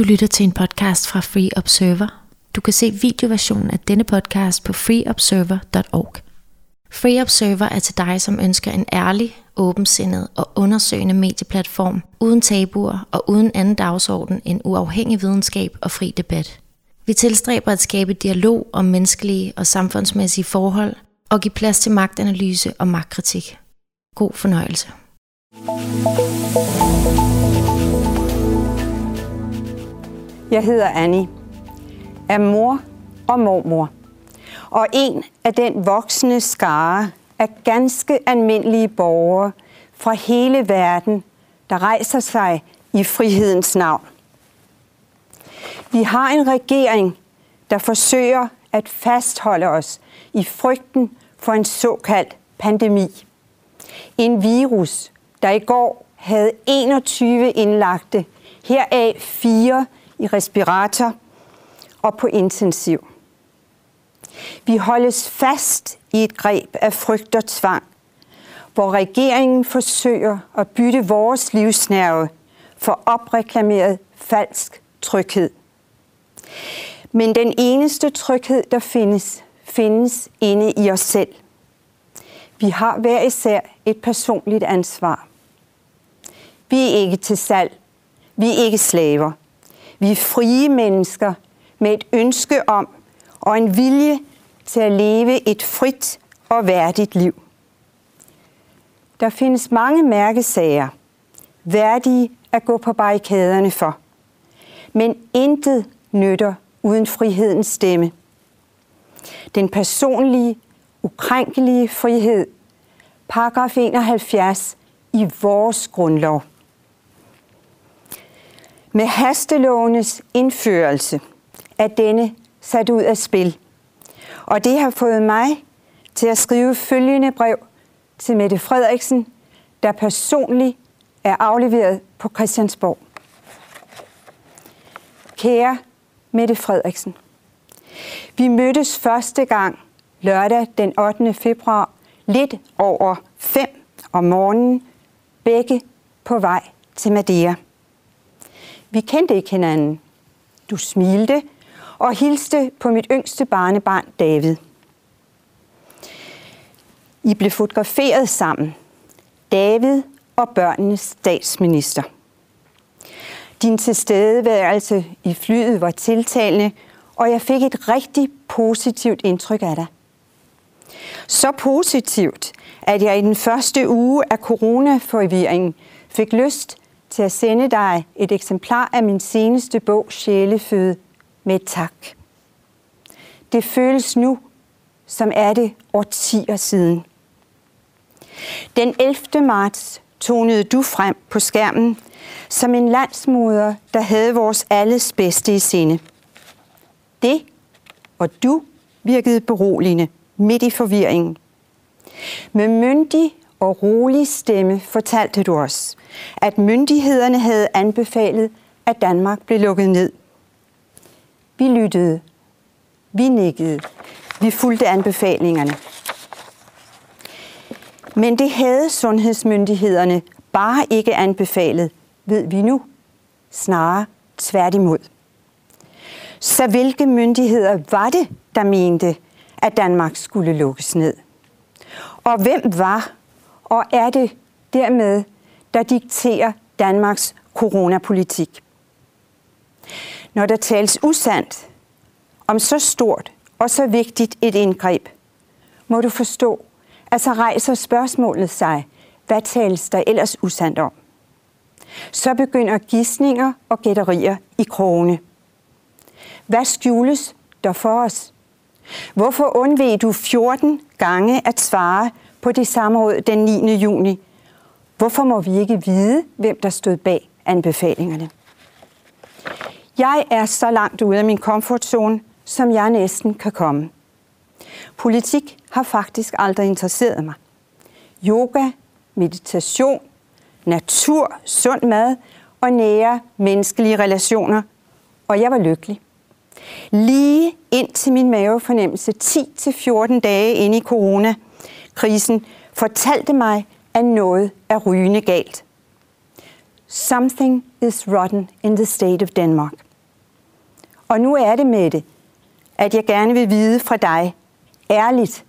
Du lytter til en podcast fra Free Observer. Du kan se videoversionen af denne podcast på freeobserver.org. Free Observer er til dig, som ønsker en ærlig, åbensindet og undersøgende medieplatform, uden tabuer og uden anden dagsorden end uafhængig videnskab og fri debat. Vi tilstræber at skabe dialog om menneskelige og samfundsmæssige forhold og give plads til magtanalyse og magtkritik. God fornøjelse. Jeg hedder Annie, er mor og mormor, og en af den voksne skare af ganske almindelige borgere fra hele verden, der rejser sig i frihedens navn. Vi har en regering, der forsøger at fastholde os i frygten for en såkaldt pandemi. En virus, der i går havde 21 indlagte, heraf fire i respirator og på intensiv. Vi holdes fast i et greb af frygt og tvang, hvor regeringen forsøger at bytte vores livsnerve for opreklameret falsk tryghed. Men den eneste tryghed, der findes, findes inde i os selv. Vi har hver især et personligt ansvar. Vi er ikke til salg. Vi er ikke slaver. Vi er frie mennesker med et ønske om og en vilje til at leve et frit og værdigt liv. Der findes mange mærkesager, værdige at gå på barrikaderne for. Men intet nytter uden frihedens stemme. Den personlige, ukrænkelige frihed, paragraf 71 i vores grundlov. Med hastelovenes indførelse er denne sat ud af spil. Og det har fået mig til at skrive følgende brev til Mette Frederiksen, der personligt er afleveret på Christiansborg. Kære Mette Frederiksen, vi mødtes første gang lørdag den 8. februar lidt over 5 om morgenen, begge på vej til Madeira. Vi kendte ikke hinanden. Du smilte og hilste på mit yngste barnebarn David. I blev fotograferet sammen. David og børnenes statsminister. Din tilstedeværelse i flyet var tiltalende, og jeg fik et rigtig positivt indtryk af dig. Så positivt, at jeg i den første uge af coronaforvirringen fik lyst til at sende dig et eksemplar af min seneste bog, Sjæleføde, med tak. Det føles nu, som er det årtier siden. Den 11. marts tonede du frem på skærmen som en landsmoder, der havde vores alles bedste i sinde. Det og du virkede beroligende midt i forvirringen. Med myndig og rolig stemme fortalte du os, at myndighederne havde anbefalet, at Danmark blev lukket ned. Vi lyttede. Vi nikkede. Vi fulgte anbefalingerne. Men det havde sundhedsmyndighederne bare ikke anbefalet, ved vi nu. Snarere tværtimod. Så hvilke myndigheder var det, der mente, at Danmark skulle lukkes ned? Og hvem var og er det dermed, der dikterer Danmarks coronapolitik? Når der tales usandt om så stort og så vigtigt et indgreb, må du forstå, at så rejser spørgsmålet sig, hvad tales der ellers usandt om? Så begynder gissninger og gætterier i krone. Hvad skjules der for os? Hvorfor undved du 14 gange at svare på det samråd den 9. juni? Hvorfor må vi ikke vide, hvem der stod bag anbefalingerne? Jeg er så langt ude af min komfortzone, som jeg næsten kan komme. Politik har faktisk aldrig interesseret mig. Yoga, meditation, natur, sund mad og nære menneskelige relationer. Og jeg var lykkelig. Lige indtil min mavefornemmelse 10-14 dage inde i corona krisen fortalte mig, at noget er rygende galt. Something is rotten in the state of Denmark. Og nu er det med det, at jeg gerne vil vide fra dig, ærligt,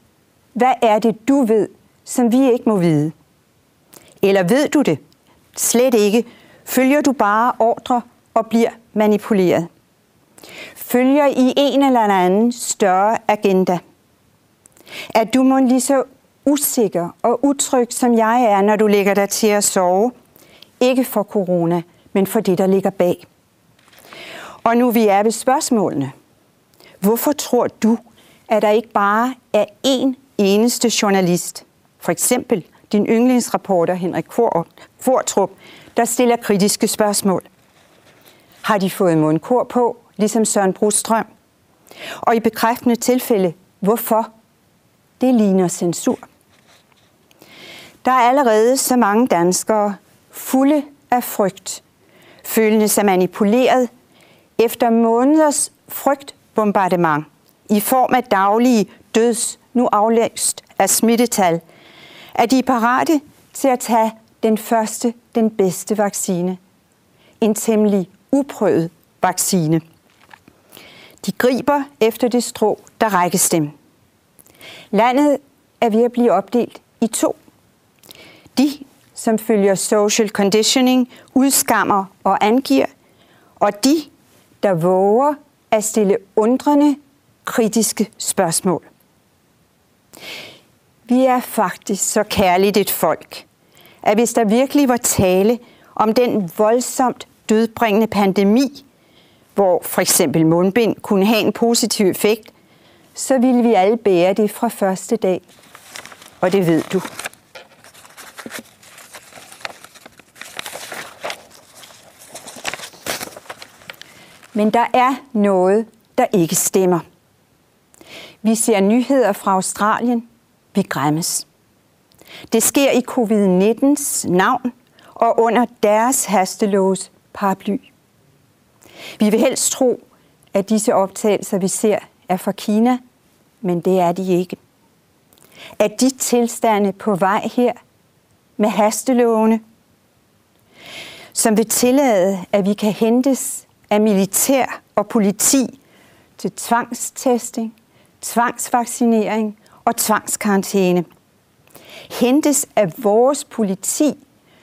hvad er det, du ved, som vi ikke må vide? Eller ved du det? Slet ikke. Følger du bare ordre og bliver manipuleret? Følger i en eller anden større agenda? Er du må lige så usikker og utryg, som jeg er, når du lægger dig til at sove? Ikke for corona, men for det, der ligger bag. Og nu vi er ved spørgsmålene. Hvorfor tror du, at der ikke bare er én eneste journalist, for eksempel din yndlingsreporter Henrik Fortrup, der stiller kritiske spørgsmål? Har de fået mundkur på, ligesom Søren Brostrøm? Og i bekræftende tilfælde, hvorfor? Det ligner censur. Der er allerede så mange danskere fulde af frygt, følende sig manipuleret efter måneders frygtbombardement i form af daglige døds, nu aflæst af smittetal, at de er parate til at tage den første, den bedste vaccine. En temmelig uprøvet vaccine. De griber efter det strå, der rækkes dem. Landet er ved at blive opdelt i to. De, som følger social conditioning, udskammer og angiver, og de, der våger at stille undrende, kritiske spørgsmål. Vi er faktisk så kærligt et folk, at hvis der virkelig var tale om den voldsomt dødbringende pandemi, hvor for eksempel mundbind kunne have en positiv effekt, så ville vi alle bære det fra første dag. Og det ved du. Men der er noget, der ikke stemmer. Vi ser nyheder fra Australien. Vi græmmes. Det sker i covid-19's navn og under deres hastelås paraply. Vi vil helst tro, at disse optagelser, vi ser, er fra Kina, men det er de ikke. At de tilstande på vej her med hastelovene, som vil tillade, at vi kan hentes af militær og politi til tvangstesting, tvangsvaccinering og tvangskarantæne. Hentes af vores politi,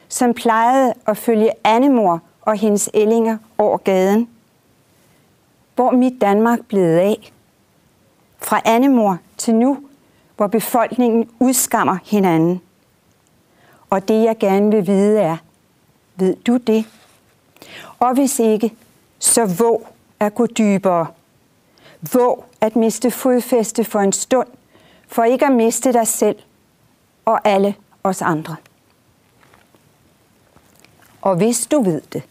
som plejede at følge Annemor og hendes ællinger over gaden. Hvor mit Danmark blevet af? Fra Annemor til nu, hvor befolkningen udskammer hinanden. Og det jeg gerne vil vide er, ved du det? Og hvis ikke, så våg at gå dybere. Våg at miste fodfæste for en stund, for ikke at miste dig selv og alle os andre. Og hvis du ved det,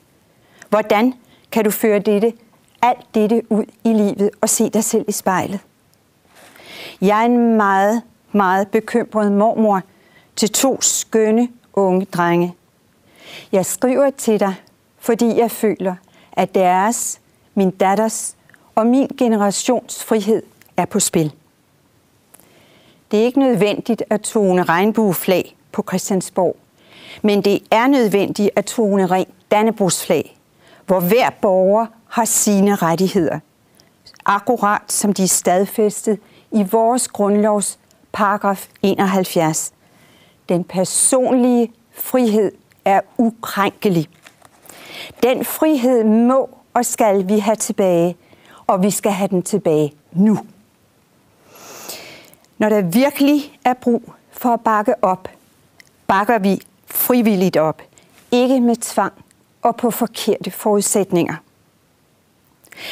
hvordan kan du føre dette, alt dette ud i livet og se dig selv i spejlet? Jeg er en meget, meget bekymret mormor til to skønne unge drenge. Jeg skriver til dig, fordi jeg føler, at deres, min datters og min generations frihed er på spil. Det er ikke nødvendigt at tone regnbueflag på Christiansborg, men det er nødvendigt at tone rent Dannebrugsflag, hvor hver borger har sine rettigheder, akkurat som de er stadfæstet i vores grundlovs paragraf 71. Den personlige frihed er ukrænkelig. Den frihed må og skal vi have tilbage, og vi skal have den tilbage nu. Når der virkelig er brug for at bakke op, bakker vi frivilligt op, ikke med tvang og på forkerte forudsætninger.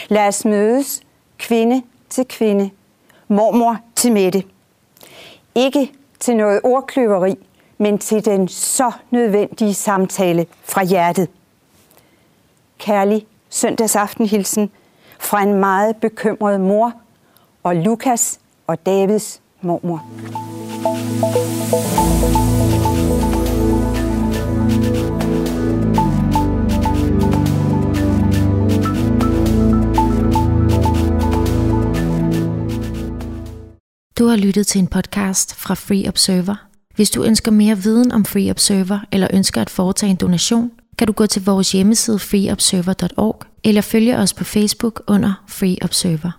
Lad os mødes kvinde til kvinde, mormor til Mette. Ikke til noget ordkløveri, men til den så nødvendige samtale fra hjertet kærlig søndagsaftenhilsen fra en meget bekymret mor og Lukas og Davids mormor. Du har lyttet til en podcast fra Free Observer. Hvis du ønsker mere viden om Free Observer eller ønsker at foretage en donation, kan du gå til vores hjemmeside freeobserver.org eller følge os på Facebook under Free Observer.